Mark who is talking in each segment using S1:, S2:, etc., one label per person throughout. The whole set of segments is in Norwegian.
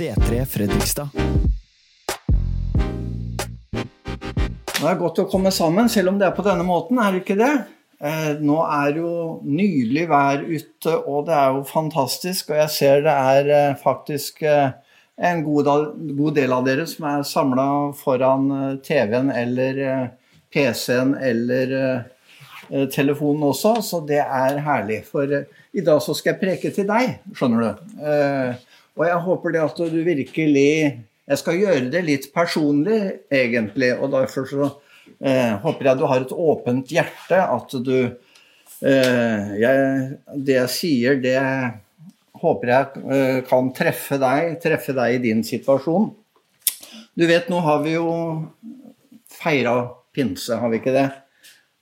S1: C3 Fredrikstad.
S2: Det er godt å komme sammen, selv om det er på denne måten, er det ikke det? Eh, nå er jo nydelig vær ute, og det er jo fantastisk. Og jeg ser det er eh, faktisk eh, en god, del av dere som er samla foran TV-en eller PC-en eller telefonen også, så det er herlig. For i dag så skal jeg preke til deg, skjønner du. Og jeg håper det at du virkelig Jeg skal gjøre det litt personlig, egentlig. Og derfor så eh, håper jeg du har et åpent hjerte. At du eh, jeg, Det jeg sier, det håper jeg eh, kan treffe deg, treffe deg i din situasjon. Du vet, nå har vi jo feira pinse, har vi ikke det?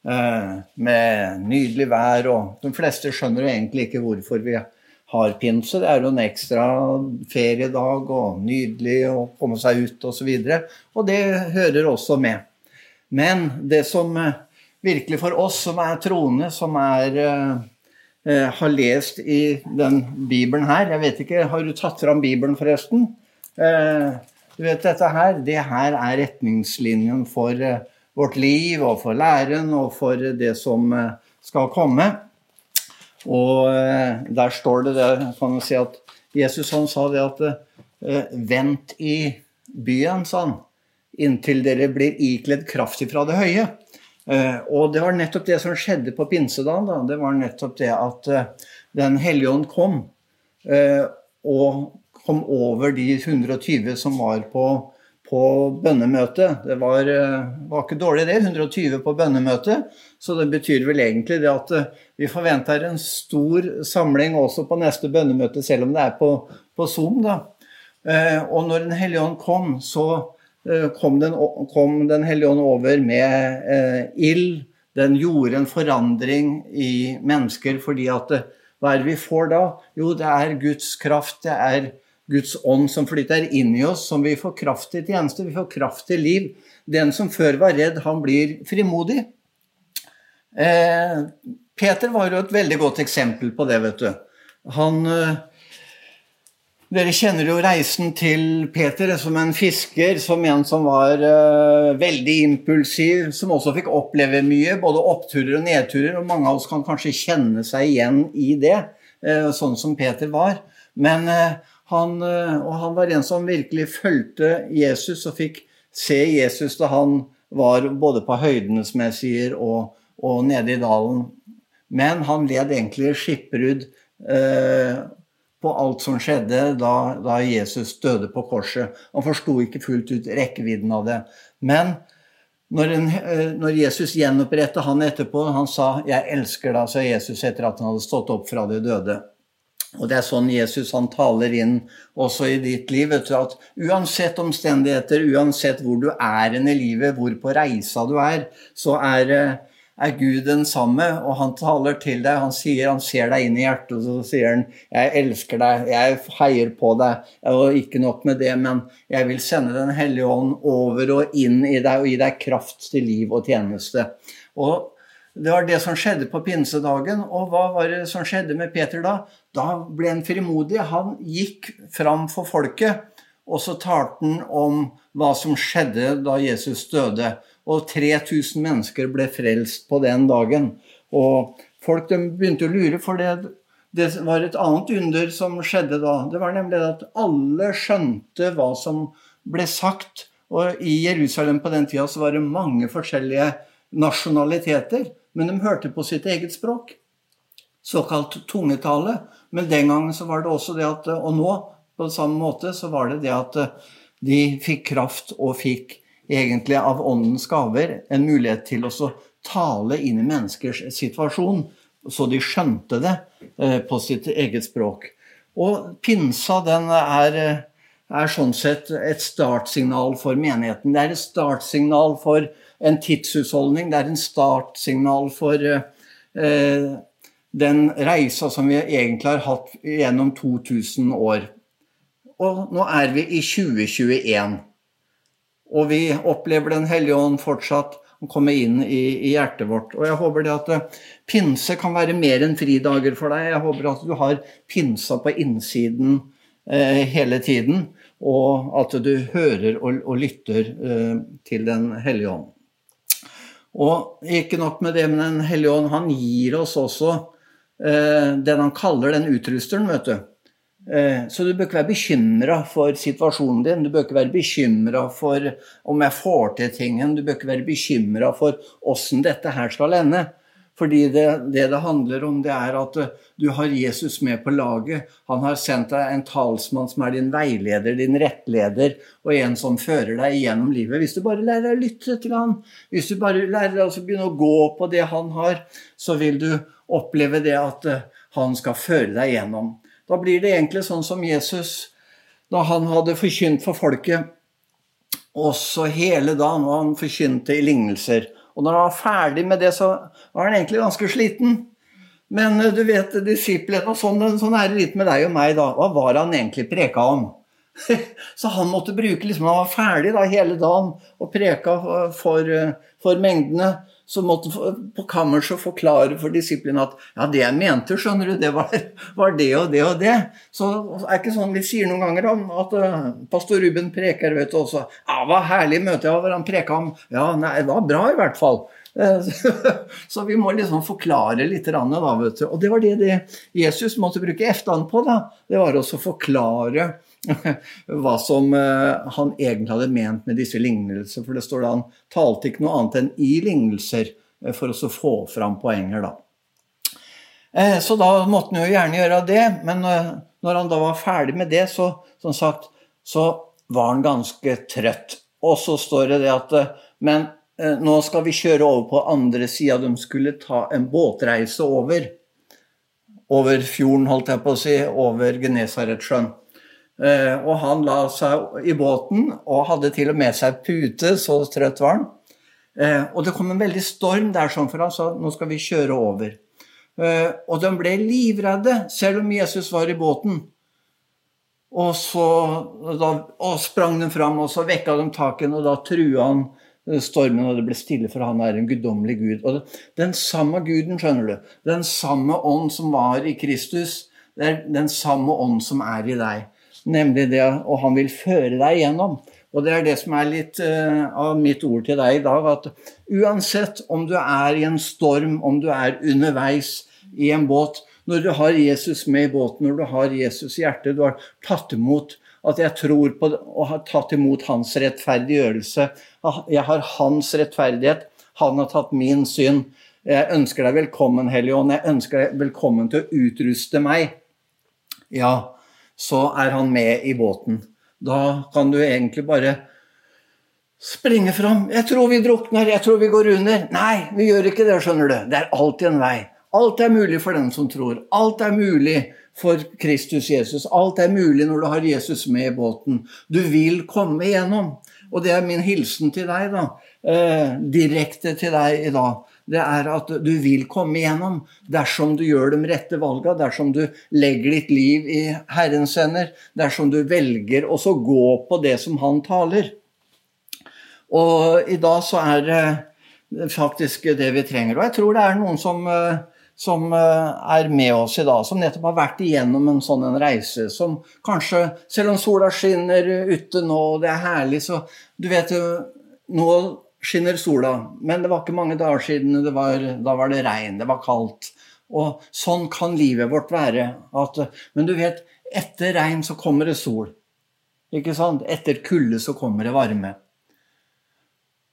S2: Eh, med nydelig vær, og de fleste skjønner jo egentlig ikke hvorfor vi har har pinse. Det er jo en ekstra feriedag og nydelig å komme seg ut osv. Og, så og det hører også med. Men det som eh, virkelig for oss som er troende, som er, uh, har lest i den bibelen her Jeg vet ikke, Har du tatt fram Bibelen, forresten? Du vet dette her, Det her er retningslinjen for vårt liv og for læren og for det som skal komme. Og eh, der står det det, kan man si at Jesus han sa det at eh, Vent i byen, sa han, inntil dere blir ikledd kraft ifra det høye. Eh, og det var nettopp det som skjedde på pinsedagen. Da. Det var nettopp det at Den hellige ånd kom, og kom over de 120 som var på på bønnemøtet. Det var, eh, var, ikke dårlig, det. 120 på bønnemøtet. Så det betyr vel egentlig det at eh, vi forventer en stor samling også på neste bønnemøte, selv om det er på, på Zoom. da. Eh, og når Den hellige ånd kom, så kom Den, kom den hellige ånd over med eh, ild. Den gjorde en forandring i mennesker fordi at hva er det vi får da? Jo, det er Guds kraft. det er Guds ånd som flytter inn i oss, som vi får kraft til tjeneste, vi får kraft til liv. Den som før var redd, han blir frimodig. Eh, Peter var jo et veldig godt eksempel på det, vet du. Han eh, Dere kjenner jo reisen til Peter som en fisker, som en som var eh, veldig impulsiv, som også fikk oppleve mye, både oppturer og nedturer. og Mange av oss kan kanskje kjenne seg igjen i det, uh, sånn som Peter var. Men uh, han, eh, og han var en som virkelig fulgte Jesus og fikk se Jesus da han var både på høydene, som jeg sier, og, og nede i dalen. Men han led egentlig skipbrudd eh, på alt som skjedde da, da, Jesus døde på korset. Han forsto ikke fullt ut rekkevidden av det. Men når, en, eh, når Jesus gjenoppretta han etterpå, han sa 'Jeg elsker deg', sa Jesus etter at han hadde stått opp fra de døde. Og det er sånn Jesus han taler inn også i ditt liv. vet du, at Uansett omstendigheter, uansett hvor du er i livet, hvor på reisa du er, så er, eh, er, Gud den samme. Og han taler til deg. Han sier, han ser deg inn i hjertet, og så sier han 'Jeg elsker deg. Jeg heier på deg.' Og ikke nok med det, men jeg vil sende Den hellige ånd over og inn i deg og gi deg kraft til liv og tjeneste. Og det var det som skjedde på pinsedagen. Og hva var det som skjedde med Peter da? Da ble han frimodig. Han gikk fram for folket, og så talte han om hva som skjedde da Jesus døde. Og 3000 mennesker ble frelst på den dagen. Og folk begynte å lure, for det, det var et annet under som skjedde da. Det var nemlig at alle skjønte hva som ble sagt. Og i Jerusalem på den tida så var det mange forskjellige nasjonaliteter men de hørte på sitt eget språk. Såkalt tungetale. Men den gangen så var det også det at Og nå, på samme måte, så var det det at de fikk kraft og fikk egentlig av åndens gaver en mulighet til å tale inn i menneskers situasjon, så de skjønte det eh, på sitt eget språk. Og pinsa, den er, er sånn sett et startsignal for menigheten. Det er et startsignal for en tidshusholdning. Det er en startsignal for eh, den reisa som vi egentlig har hatt gjennom 2000 år. Og nå er vi i 2021. Og vi opplever Den hellige ånd fortsatt å komme inn i, i, hjertet vårt. Og jeg håper det at uh, pinse kan være mer enn fridager for deg. Jeg håper at du har pinsa på innsiden eh, hele tiden, og at du hører og, og lytter eh, til Den hellige ånd. Og ikke nok med det, men Den hellige ånd han gir oss også eh, den han kaller den utrusteren, vet du. Eh, så du bør ikke være bekymra for situasjonen din, du bør ikke være bekymra for om jeg får til tingen, du bør ikke være bekymra for åssen dette her skal ende. Fordi det, det, det handler om, det er at eh, du har Jesus med på laget. Han har sendt deg en talsmann som er din veileder, din rettleder, og en som fører deg gjennom livet. Hvis du bare lærer deg å lytte til han, hvis du bare lærer deg å begynne å gå på det han har, så vil du oppleve det at eh, han skal føre deg gjennom. Da blir det egentlig sånn som Jesus da han hadde forkynt for folket, også hele dagen, og han forkynte i lignelser. Og når han var ferdig med det, så var han egentlig ganske sliten. Men eh, du vet, disiplene og sånn, sånn er det litt med deg og meg, da. Hva var han egentlig preka om? Så han måtte bruke liksom, Han var ferdig da hele dagen og preka for, eh, for mengdene så måtte på kammerset forklare for disiplene at ja, det jeg mente, skjønner du, det var, var, det og det og det. Så det er ikke sånn vi sier noen ganger om at uh, pastor Ruben preker vet du også. Ja, hva herlig møte, jeg var, han preka om. Ja, nei, det var bra i hvert fall. Så vi må liksom forklare litt, da, vet du. Og det var det, det Jesus måtte bruke eftan på. da. Det var også å forklare hva som uh, han egentlig hadde ment med disse lignelser. For det står da han talte ikke noe annet enn i lignelser uh, for å få fram poenger, da. Uh, så da måtte han jo gjerne gjøre det, men når han da var ferdig med det, så, som sagt, så var han ganske trøtt. Og så står det det at Men nå skal vi kjøre over på andre sida. De skulle ta en båtreise over. Over fjorden, holdt jeg på å si. Over Genesaretsjøen. Eh, og han la seg i båten og hadde til og med seg pute, så trøtt var han. Eh, og det kom en veldig storm der, sånn, for han sa nå skal vi kjøre over. Eh, og de ble livredde, selv om Jesus var i båten. Og så da, og sprang de fram, og så vekka de taken, og da trua han stormen, og det ble stille, for han er en guddommelig gud. Og den samme guden, skjønner du, den samme ånd som var i Kristus, det er den samme ånd som er i deg. Nemlig det, og han vil føre deg gjennom. Og det er det som er litt uh, av mitt ord til deg i dag, at uansett om du er i en storm, om du er underveis i en båt, når du har Jesus med i båten, når du har Jesus i hjertet, du har tatt imot at jeg tror på og har tatt imot hans rettferdiggjørelse. Jeg har hans rettferdighet. Han har tatt min synd. Jeg ønsker deg velkommen, Hellige Ånd. Jeg ønsker deg velkommen til å utruste meg. Ja, så er han med i båten. Da kan du egentlig bare springe fram. 'Jeg tror vi drukner, jeg tror vi går under.' Nei, vi gjør ikke det, skjønner du. Det er alltid en vei. Alt er mulig for den som tror. Alt er mulig for Kristus Jesus. Alt er mulig når du har Jesus med i båten. Du vil komme igjennom. Og det er min hilsen til deg, da. Eh, direkte til deg i dag det er at du vil komme igjennom dersom du gjør de rette valga, dersom du legger ditt liv i Herrens hender, dersom du velger å gå på det som Han taler. Og i dag så er det faktisk det vi trenger. Og jeg tror det er noen som, som er med oss i dag, som nettopp har vært igjennom en sånn en reise som kanskje, selv om sola skinner ute nå og det er herlig, så du vet jo nå skinner sola, men det var ikke mange dager siden var, da var det regn, det var kaldt. Og sånn kan livet vårt være. At, men du vet, etter regn så kommer det sol. Ikke sant? Etter kulde så kommer det varme.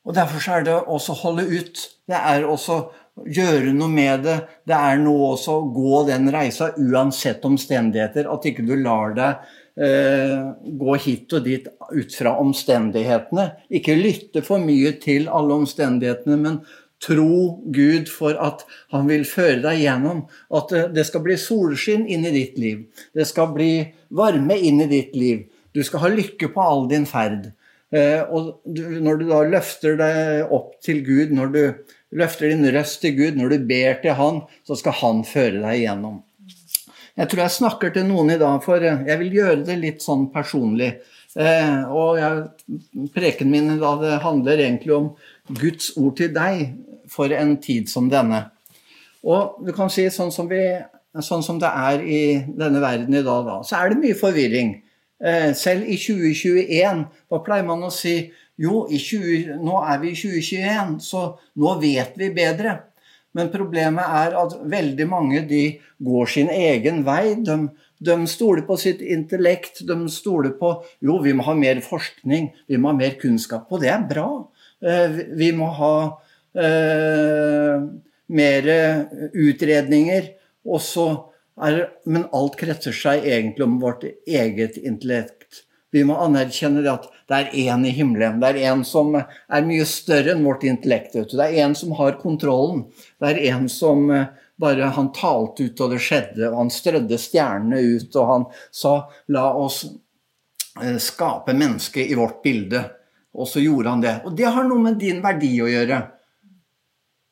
S2: Og Derfor er det også å holde ut. Det er også å gjøre noe med det. Det er noe også å gå den reisa uansett omstendigheter. At ikke du lar deg gå hit og dit ut fra omstendighetene. Ikke lytte for mye til alle omstendighetene, men tro Gud for at han vil føre deg gjennom. At eh, det skal bli solskinn inn i ditt liv. Det skal bli varme inn i ditt liv. Du skal ha lykke på all din ferd. Eh, og når du da løfter deg opp til Gud, når du løfter din røst til Gud, når du ber til Han, så skal Han føre deg igjennom. Jeg tror jeg snakker til noen i dag, for eh, jeg vil gjøre det litt sånn personlig. Eh, og jeg, preken min da, det handler egentlig om Guds ord til deg for en tid som denne. Og du kan si sånn som, vi, sånn som det er i denne verden i dag, da, så er det mye forvirring. Eh, selv i 2021, hva pleier man å si? Jo, 20, nå er vi i 2021, så nå vet vi bedre. Men problemet er at veldig mange de går sin egen vei. De, de stoler på sitt intellekt. De stoler på jo, vi må ha mer forskning, vi må ha mer kunnskap. Og det er bra. Eh, vi må ha eh, mer utredninger. Er, men alt kretser seg egentlig om vårt eget intellekt. Vi må anerkjenne det at det er én i himmelen. Det er en som er mye større enn vårt intellekt. Det er en som har kontrollen. Det er en som eh, bare Han talte ut, og det skjedde. og Han strødde stjernene ut, og han sa 'la oss eh, skape mennesket i vårt bilde'. Og så gjorde han det. Og det har noe med din verdi å gjøre.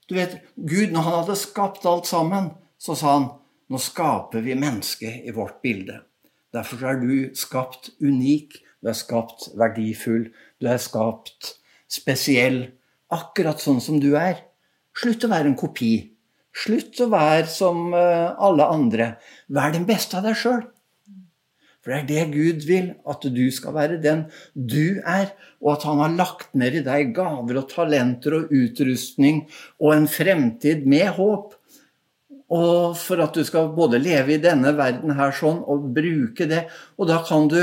S2: Du vet, Gud, når han hadde skapt alt sammen, så sa han 'nå skaper vi mennesket i vårt bilde'. Derfor er du skapt unik, du er skapt verdifull, du er skapt spesiell. Akkurat sånn som du er. Slutt å være en kopi. Slutt å være som eh, alle andre. Vær den beste av deg sjøl. For det er det Gud vil, at du skal være den du er, og at han har lagt ned i deg gaver og talenter og utrustning og en fremtid med håp. Og for at du skal både leve i denne verden her sånn og bruke det. Og da kan du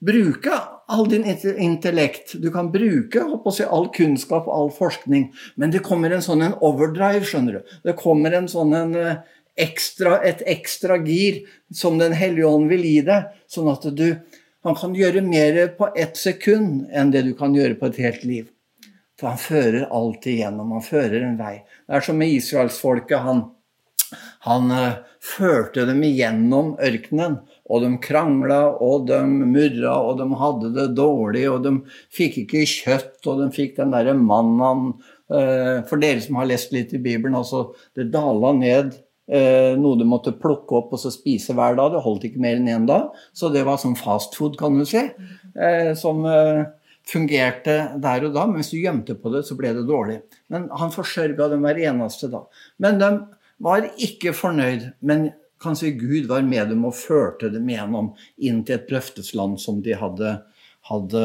S2: bruke all din intellekt. Du kan bruke si, all kunnskap og all forskning. Men det kommer en sånn en overdrive, skjønner du. Det kommer en sånn en eh, ekstra, et ekstra gir som Den hellige ånd vil gi deg. Sånn at du Han kan gjøre mer på ett sekund enn det du kan gjøre på et helt liv. For han fører alltid igjennom. Han fører en vei. Det er som med israelsfolket. Han han uh, førte dem igjennom ørkenen, og de krangla, og de murra, og de hadde det dårlig, og de fikk ikke kjøtt, og de fikk den derre mannaen uh, For dere som har lest litt i Bibelen, altså det dala ned uh, noe du måtte plukke opp og så spise hver dag. Det holdt ikke mer enn én dag, så det var sånn fast food, kan du si. som fungerte der og da, men hvis du gjemte på det, så ble det dårlig. Men han forsørga dem hver eneste dag. Men de var ikke fornøyd, men kanskje Gud var med dem og førte dem gjennom inn til et løftesland som de hadde, hadde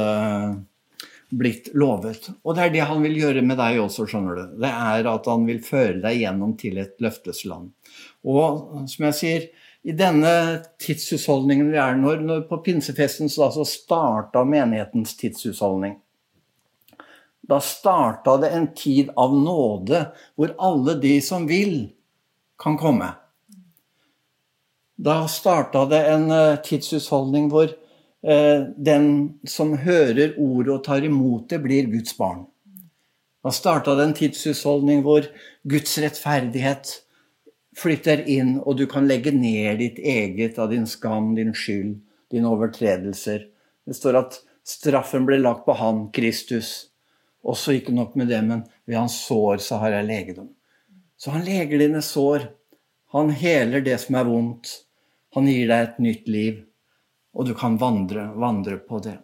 S2: blitt lovet. Og det er det han vil gjøre med deg også, skjønner du. Det er at han vil føre deg gjennom til et løftesland. Og som jeg sier, i denne tidshusholdningen vi er når, når på pinsefesten så, så starta menighetens tidshusholdning. Da starta det en tid av nåde hvor alle de som vil, kan komme. Da starta det en eh, tidshusholdning hvor eh, den som hører ordet og tar imot det, blir Guds barn. Da starta det en tidshusholdning hvor Guds rettferdighet flytter inn, og du kan legge ned ditt eget av din skam, din skyld, dine overtredelser. Det står at straffen ble lagt på han, Kristus. Også ikke nok med det, men ved hans sår så har jeg legedom. Så han leger dine sår. Han heler det som er vondt. Han gir deg et nytt liv, og du kan vandre, vandre på det.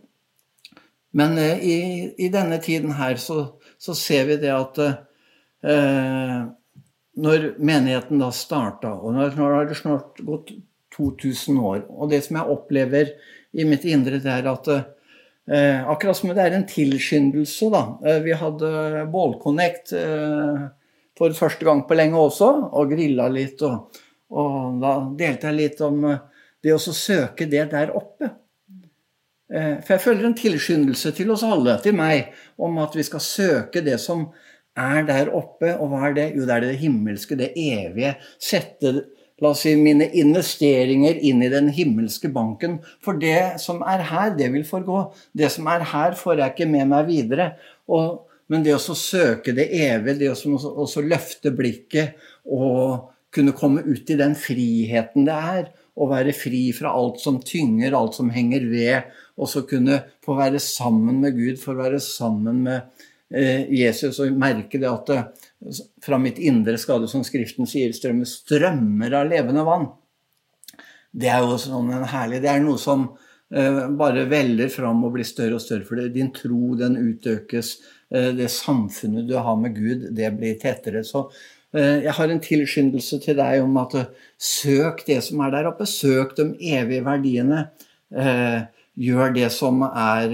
S2: Men eh, i, i, denne tiden her så, så, ser vi det at eh, når menigheten da starta, og nå har det snart gått 2000 år Og det som jeg opplever i mitt indre, det er at eh, akkurat som det er en tilskyndelse, da. Eh, vi hadde Bålconnect. Eh, for første gang på lenge også, og grilla litt. Og, og da delte jeg litt om eh, det å søke det der oppe. Eh, for jeg føler en tilskyndelse til oss alle, til meg, om at vi skal søke det som er der oppe. Og hva er det? Jo, det er det himmelske, det evige. Sette la oss si, mine investeringer inn i den himmelske banken. For det som er her, det vil forgå. Det som er her, får jeg ikke med meg videre. Og men det å søke det evige, det å løfte blikket og kunne komme ut i den friheten det er, å være fri fra alt som tynger, alt som henger ved, og så kunne få være sammen med Gud, få være sammen med eh, Jesus og merke det at det, fra mitt indre skal det, som Skriften sier, strømme strømmer av levende vann. Det er jo sånn en herlig Det er noe som eh, bare veller fram og blir større og større, for det. din tro den utøkes. Eh, det samfunnet du har med Gud, det blir tettere. Så eh, jeg har en tilskyndelse til deg om at eh, søk det som er der oppe. Søk de evige verdiene. gjør det som er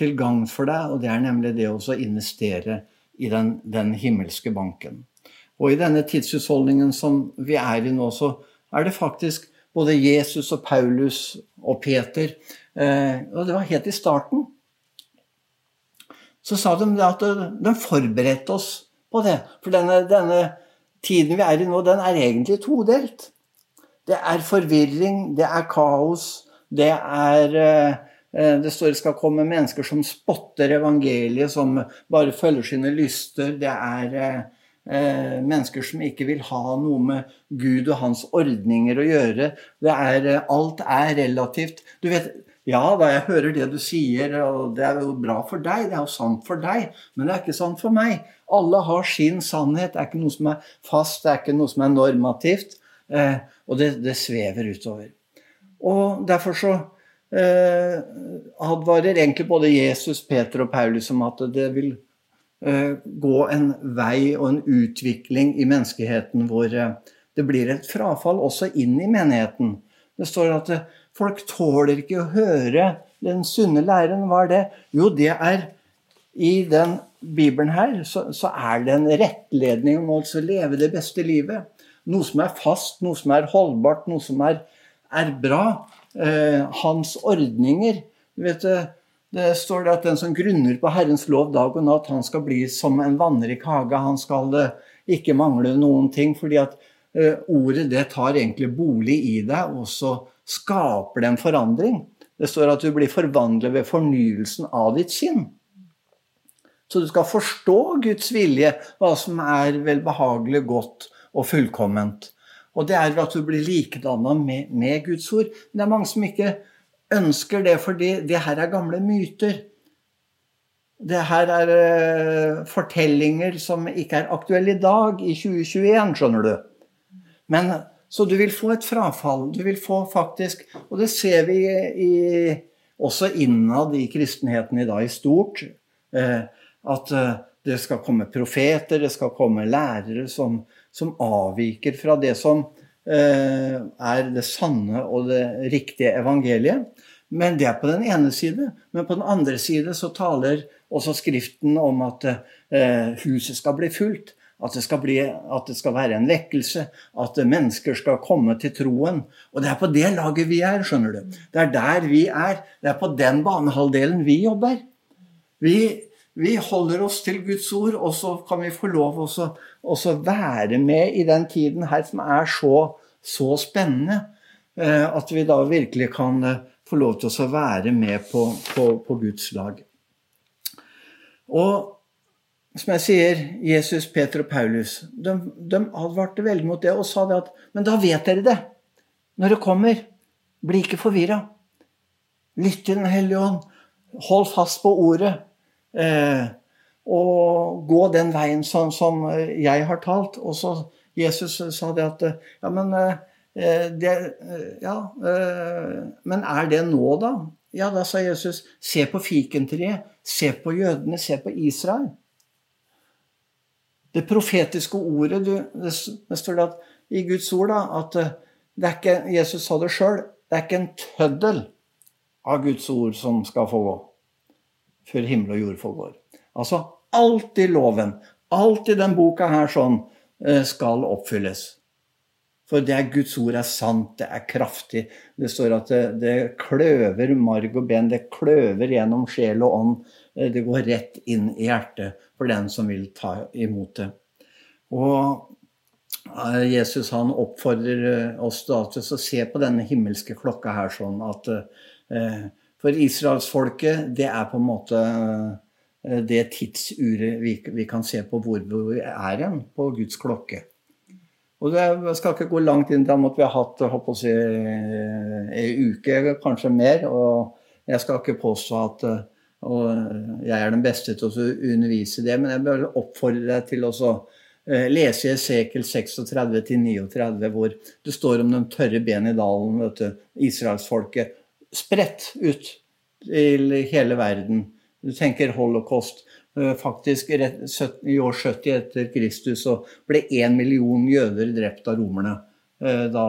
S2: til gagn for deg, og det er nemlig det å investere i den, den, himmelske banken. Og i denne tidshusholdningen som vi er i nå, så er det faktisk både Jesus og Paulus og Peter Og det var helt i starten. Så sa de at de forberedte oss på det. For denne, denne tiden vi er i nå, den er egentlig todelt. Det er forvirring, det er kaos, det er eh, eh, det står det skal komme mennesker som spotter evangeliet, som bare følger sine lyster. Det er eh, mennesker som ikke vil ha noe med Gud og hans ordninger å gjøre. Er, alt er relativt. Du vet, ja da, jeg hører det du sier, og det er jo bra for deg, det er jo sant for deg, men det er ikke sant for meg. Alle har sin sannhet. Det er ikke noe som er fast, det er ikke noe som er normativt. Eh, og det, det, svever utover. Og derfor så eh, advarer egentlig både Jesus, Peter og Paulus om at det vil eh, gå en vei og en utvikling i menneskeheten hvor eh, det blir et frafall også inn i menigheten. Det står at folk tåler ikke å høre den sunne læren. Hva er det? Jo, det er i den Bibelen her, så, så er det en rettledning om å leve det beste livet. Noe som er fast, noe som er holdbart, noe som er, er bra. Eh, hans ordninger vet du, Det står det at den som grunner på Herrens lov dag og natt, han skal bli som en vannrik hage. Han skal eh, ikke mangle noen ting, fordi at eh, ordet det tar egentlig bolig i deg, og så skaper det en forandring. Det står at du blir forvandlet ved fornyelsen av ditt sinn. Så du skal forstå Guds vilje, hva som er velbehagelig, godt og fullkomment. Og det er at du blir likedanna med, med, Guds ord. Men det er mange som ikke ønsker det, fordi det her er gamle myter. Det her er uh, fortellinger som ikke er aktuelle i dag, i 2021, skjønner du. Men, så du vil få et frafall. Du vil få faktisk Og det ser vi i, også innad i kristenheten i dag i stort. Uh, at uh, det skal komme profeter, det skal komme lærere som, som avviker fra det som eh, er det sanne og det riktige evangeliet. Men det er på den ene side. Men på den andre side så taler også Skriften om at eh, huset skal bli fullt. At det, bli, at det, skal være en vekkelse, at mennesker skal komme til troen. Og det er på det laget vi er, skjønner du. Det er der vi er. Det er på den banehalvdelen vi jobber. Vi vi holder oss til Guds ord, og så kan vi få lov å være med i den tiden her som er så, så spennende. Eh, at vi da virkelig kan eh, få lov til å være med på, på, på Guds lag. Og som jeg sier, Jesus, Peter og Paulus de, de, advarte veldig mot det og sa det at Men da vet dere det. Når det kommer, bli ikke forvirra. Lytt til Den hellige ånd. Hold fast på ordet. Eh, og gå den veien som, som, jeg har talt. Og så Jesus sa det at Ja, men eh, det, ja, eh, men er det nå, da? Ja, da sa Jesus, se på fikentreet, se på jødene, se på Israel. Det profetiske ordet du, det, det står det at, i Guds ord da, at det er ikke, Jesus sa det sjøl, det er ikke en tøddel av Guds ord som skal få gå før himmel og jord forgår. Altså alt i loven, alt i den boka her sånn, eh, skal oppfylles. For det er Guds ord er sant, det er kraftig. Det står at det, det kløver marg og ben, det kløver gjennom sjel og ånd. Eh, det går rett inn i hjertet for den som vil ta imot det. Og eh, Jesus han oppfordrer oss da til å se på denne himmelske klokka her sånn at eh, for israelsfolket, det er på en måte eh, det tidsuret vi, vi, kan se på hvor vi er hen på Guds klokke. Og Jeg skal ikke gå langt inn til at vi har hatt håper si, en uke, kanskje mer. Og jeg skal ikke påstå at jeg er den beste til å undervise det, men jeg vil oppfordre deg til å eh, lese Esekel 36-39, hvor det står om de tørre ben i dalen, vet du, israelsfolket spredt ut til hele verden. Du tenker holocaust. Eh, faktisk i år 70 etter Kristus så ble én million jøder drept av romerne eh, da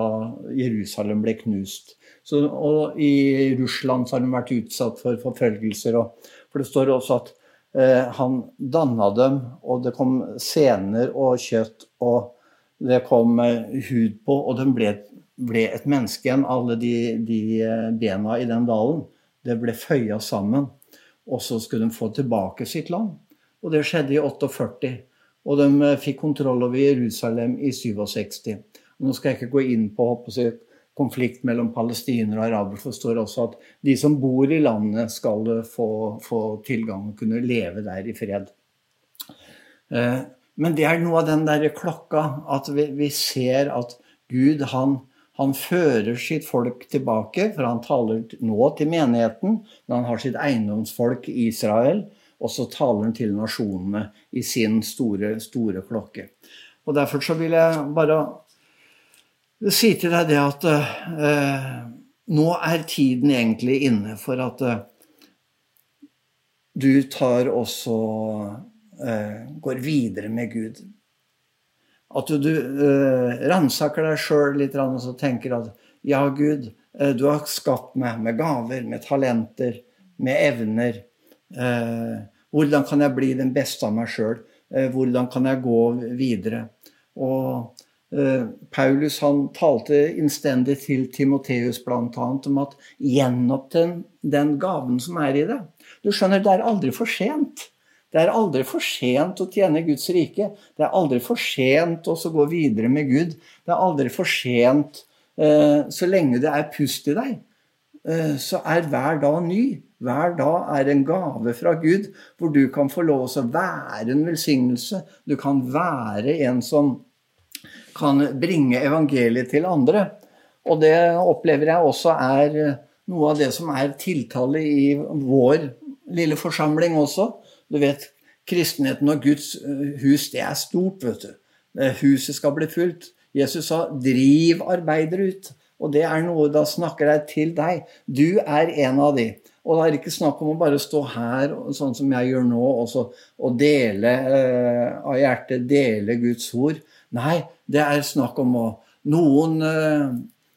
S2: Jerusalem ble knust. Så, og i Russland så har de vært utsatt for forfølgelser. Og, for det står også at eh, han danna dem, og det kom sener og kjøtt, og det kom eh, hud på, og de ble, ble, et menneske igjen, alle de, de eh, bena i den dalen. Det ble føya sammen. Og så skulle de få tilbake sitt land. Og det skjedde i 48. Og de eh, fikk kontroll over Jerusalem i 67. Og nå skal jeg ikke gå inn på konflikt mellom palestinere og arabere. forstår også at de som bor i landet, skal eh, få, få tilgang og kunne leve der i fred. Eh, men det er noe av den derre klokka at vi, vi, ser at Gud, han, han fører sitt folk tilbake, for han taler nå til menigheten, men han har sitt eiendomsfolk i Israel og så taler han til nasjonene i sin store, store klokke. Og Derfor så vil jeg bare si til deg det at eh, nå er tiden egentlig inne for at eh, du tar også eh, går videre med Gud. At du, du eh, ransaker deg sjøl litt og så tenker at ja, Gud, eh, du har skapt meg med gaver, med talenter, med evner. Eh, hvordan kan jeg bli den beste av meg sjøl? Hvordan kan jeg gå videre? Og Paulus han talte innstendig til Timoteus bl.a. om at gjenopp den, gaven som er i det. Du skjønner, det er aldri for sent. Det er aldri for sent å tjene Guds rike. Det er aldri for sent å gå videre med Gud. Det er aldri for sent eh, så lenge det er pust i deg. Eh, så er hver dag ny. Hver dag er en gave fra Gud, hvor du kan få lov til å være en velsignelse. Du kan være en som kan bringe evangeliet til andre. Og det opplever jeg også er noe av det som er tiltale i vår lille forsamling også. Du vet, kristenheten og Guds eh, hus, det er stort, vet du. Huset skal bli fullt. Jesus sa 'driv arbeidere ut'. Og det er noe da snakker jeg til deg. Du er en av de. Og da er det ikke snakk om å bare stå her sånn som jeg gjør nå, og, så, og dele eh, av hjertet, dele Guds ord. Nei, det er snakk om å Noen, eh,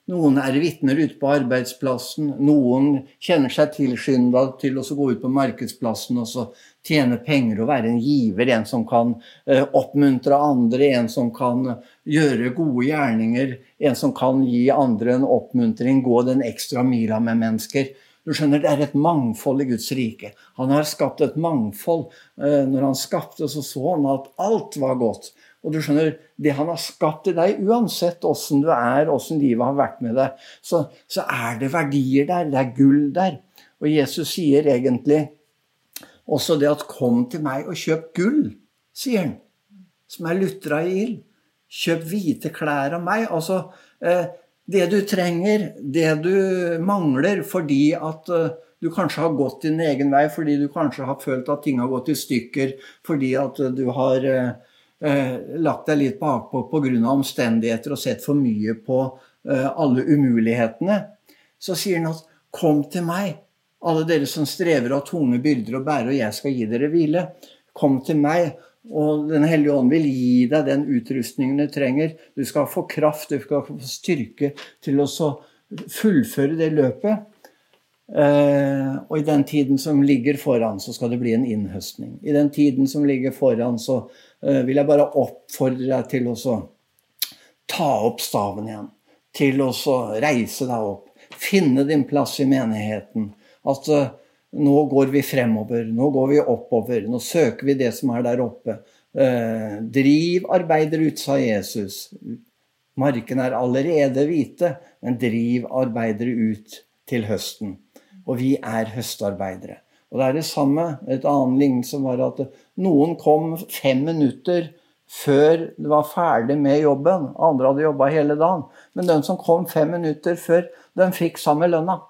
S2: noen er vitner ute på arbeidsplassen. Noen kjenner seg tilskynda til å gå ut på markedsplassen og så tjene penger og være en giver. En som kan eh, oppmuntre andre, en som kan gjøre gode gjerninger. En som kan gi andre en oppmuntring, gå den ekstra mila med mennesker. Du skjønner, Det er et mangfold i Guds rike. Han har skapt et mangfold. Eh, når han skapte, så så han at alt var godt. Og du skjønner, Det han har skapt i deg, uansett åssen du er, åssen livet har vært med deg, så, så, er det verdier der. Det er gull der. Og Jesus sier egentlig også det at 'kom til meg og kjøp gull', sier han, som er lutra i ild. Kjøp hvite klær av meg. Altså, eh, det du trenger, det du mangler fordi at eh, du kanskje har gått din egen vei, fordi du kanskje har følt at ting har gått i stykker, fordi at du har eh, eh lagt deg litt bakpå pga. omstendigheter og sett for mye på eh, alle umulighetene, så sier han at 'kom til meg', alle dere som strever av tunge byrder å bære, og jeg skal gi dere hvile. Kom til meg, og Den hellige ånd vil gi deg den utrustningen du trenger. Du skal få kraft, du skal få styrke til å fullføre det løpet. Eh, og i den tiden som ligger foran, så skal det bli en innhøstning. I den tiden som ligger foran, så eh, vil jeg bare oppfordre deg til å ta opp staven igjen. Til å reise deg opp. Finne din plass i menigheten. At eh, nå går vi fremover, nå går vi oppover, nå søker vi det som er der oppe. Eh, driv arbeider ut, sa Jesus. Markene er allerede hvite, men driv arbeidere ut til høsten. Og vi er høstarbeidere. Og det er det samme. Et annet lignelse var at noen kom fem minutter før det var ferdig med jobben. Andre hadde jobba hele dagen. Men den som kom fem minutter før, den fikk samme lønna.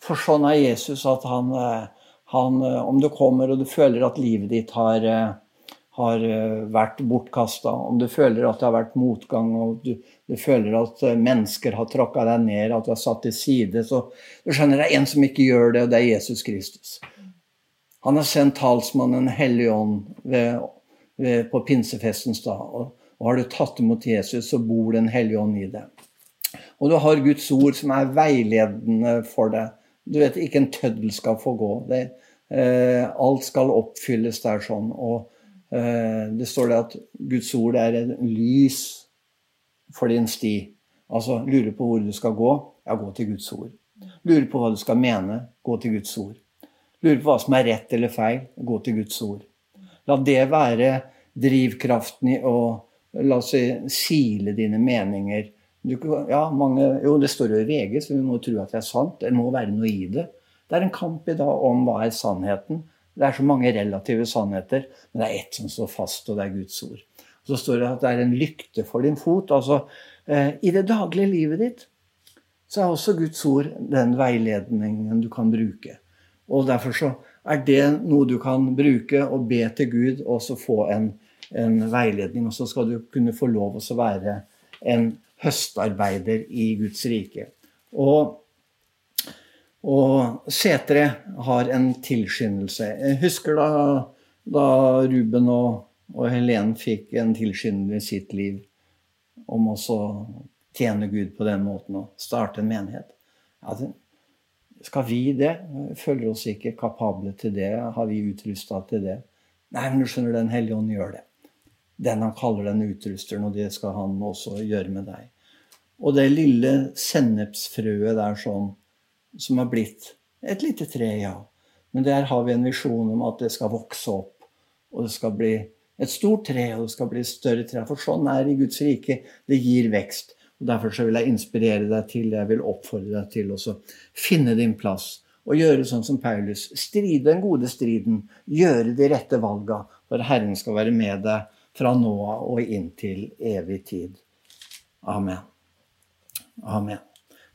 S2: For sånn er Jesus at han, eh, han, eh, Om du kommer og du føler at livet ditt har, eh, har vært bortkasta, om du føler at det har vært motgang, og du, du føler at mennesker har tråkka deg ned, at du er satt til side, så du skjønner det er en som ikke gjør det, og det er Jesus Kristus. Han har sendt talsmannen Hellig Ånd ved, ved, på pinsefestens dag. Og, og har du tatt imot Jesus, så bor Den hellige ånd i deg. Og du har Guds ord som er veiledende for deg. Du vet, ikke en tøddel skal få gå. Det, eh, alt skal oppfylles der sånn. Og eh, det står det at Guds ord er en lys for din sti. Altså lurer på hvor du skal gå, ja, gå til Guds ord. Lurer på hva du skal mene, gå til Guds ord. Lurer på hva som er rett eller feil, gå til Guds ord. La det være drivkraften i å la oss si, sile dine meninger. Du, ja, mange, jo, det står jo i VG, så vi må tro at det er sant. Det må være noe i det. Det er en kamp i dag om hva er sannheten. Det er så mange relative sannheter, men det er ett som står fast, og det er Guds ord. Så står det at det er en lykte for din fot. Altså, eh, i det daglige livet ditt så er også Guds ord den veiledningen du kan bruke. Og derfor så er det noe du kan bruke og be til Gud, og så få en, en veiledning. Og så skal du kunne få lov å være en høstarbeider i Guds rike. Og, og Setre har en tilskyndelse. Jeg husker da, da Ruben og, og Helen fikk en tilskyndelse i sitt liv om å tjene Gud på den måten og starte en menighet. Ja, skal vi det? Føler oss ikke kapable til det? Har vi utrusta til det? Nei, men du skjønner, Den hellige ånd gjør det. Den han kaller den utrusteren, og det skal han også gjøre med deg. Og det lille sennepsfrøet der sånn, som har blitt et lite tre, ja. Men der har vi en visjon om at det skal vokse opp, og det skal bli et stort tre, og det skal bli større tre. For sånn er det i Guds rike. Det gir vekst. Og Derfor så vil jeg inspirere deg til, jeg vil oppfordre deg til å finne din plass og gjøre sånn som Paulus. Stride den gode striden, gjøre de rette valga, for Herren skal være med deg fra nå av og inn til evig tid. Amen. Amen.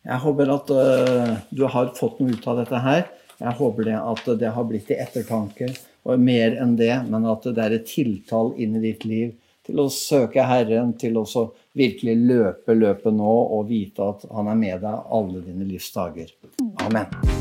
S2: Jeg håper at uh, du har fått noe ut av dette her. Jeg håper det at det har blitt til ettertanke, og mer enn det, men at det er et tiltall inn i ditt liv til å søke Herren, til å virkelig løpe løpet nå og vite at Han er med deg alle dine livsdager. Amen.